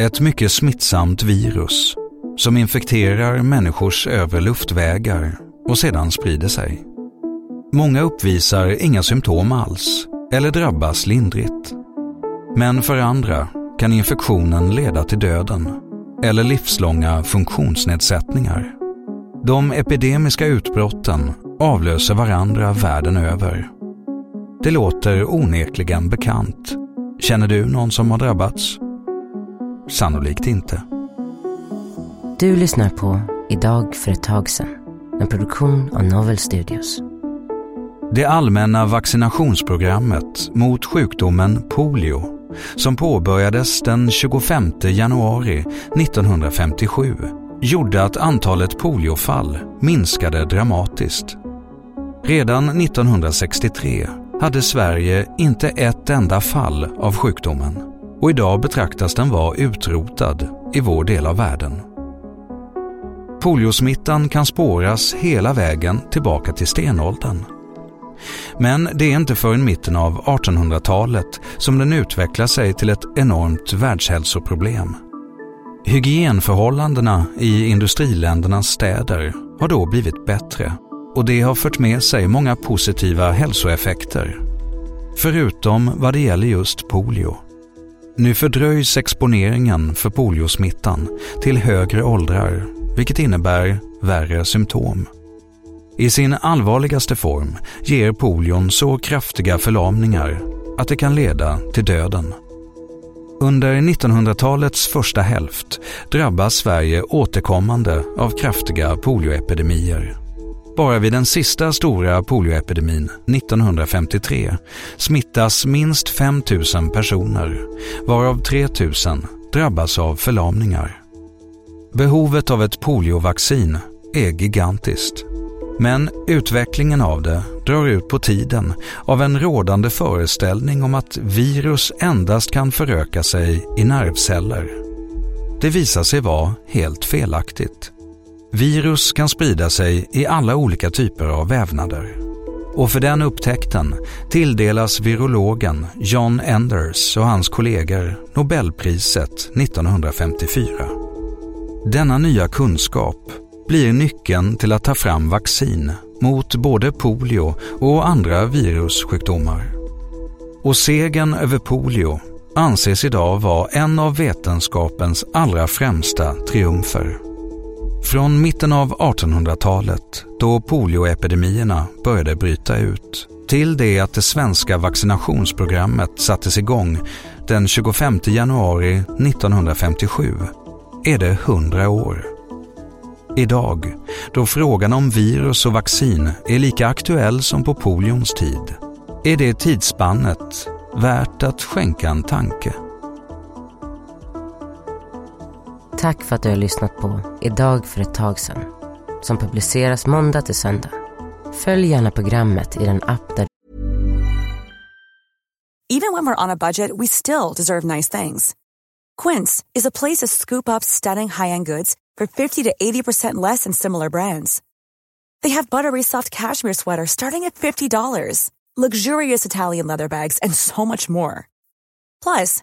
Ett mycket smittsamt virus som infekterar människors övre luftvägar och sedan sprider sig. Många uppvisar inga symptom alls eller drabbas lindrigt. Men för andra kan infektionen leda till döden eller livslånga funktionsnedsättningar. De epidemiska utbrotten avlöser varandra världen över. Det låter onekligen bekant. Känner du någon som har drabbats? Sannolikt inte. Du lyssnar på Idag för ett tag sedan, en produktion av Novel Studios. Det allmänna vaccinationsprogrammet mot sjukdomen polio som påbörjades den 25 januari 1957 gjorde att antalet poliofall minskade dramatiskt. Redan 1963 hade Sverige inte ett enda fall av sjukdomen och idag betraktas den vara utrotad i vår del av världen. Poliosmittan kan spåras hela vägen tillbaka till stenåldern. Men det är inte förrän mitten av 1800-talet som den utvecklar sig till ett enormt världshälsoproblem. Hygienförhållandena i industriländernas städer har då blivit bättre och det har fört med sig många positiva hälsoeffekter. Förutom vad det gäller just polio. Nu fördröjs exponeringen för poliosmittan till högre åldrar, vilket innebär värre symptom. I sin allvarligaste form ger polion så kraftiga förlamningar att det kan leda till döden. Under 1900-talets första hälft drabbas Sverige återkommande av kraftiga polioepidemier. Bara vid den sista stora polioepidemin 1953 smittas minst 5 000 personer, varav 3 000 drabbas av förlamningar. Behovet av ett poliovaccin är gigantiskt. Men utvecklingen av det drar ut på tiden av en rådande föreställning om att virus endast kan föröka sig i nervceller. Det visar sig vara helt felaktigt. Virus kan sprida sig i alla olika typer av vävnader. Och för den upptäckten tilldelas virologen John Enders och hans kollegor Nobelpriset 1954. Denna nya kunskap blir nyckeln till att ta fram vaccin mot både polio och andra virussjukdomar. Och segern över polio anses idag vara en av vetenskapens allra främsta triumfer. Från mitten av 1800-talet, då polioepidemierna började bryta ut, till det att det svenska vaccinationsprogrammet sattes igång den 25 januari 1957, är det 100 år. Idag, då frågan om virus och vaccin är lika aktuell som på polions tid, är det tidsspannet värt att skänka en tanke. Tack för att du har lyssnat på Idag för ett tag sedan som publiceras måndag till söndag. Följ gärna programmet i den app där Even when we're on a budget we still deserve nice things. Quince is a place to scoop up stunning high-end goods for 50 to 80% less than similar brands. They have buttery soft cashmere sweaters starting at $50, luxurious Italian leather bags, and so much more. Plus,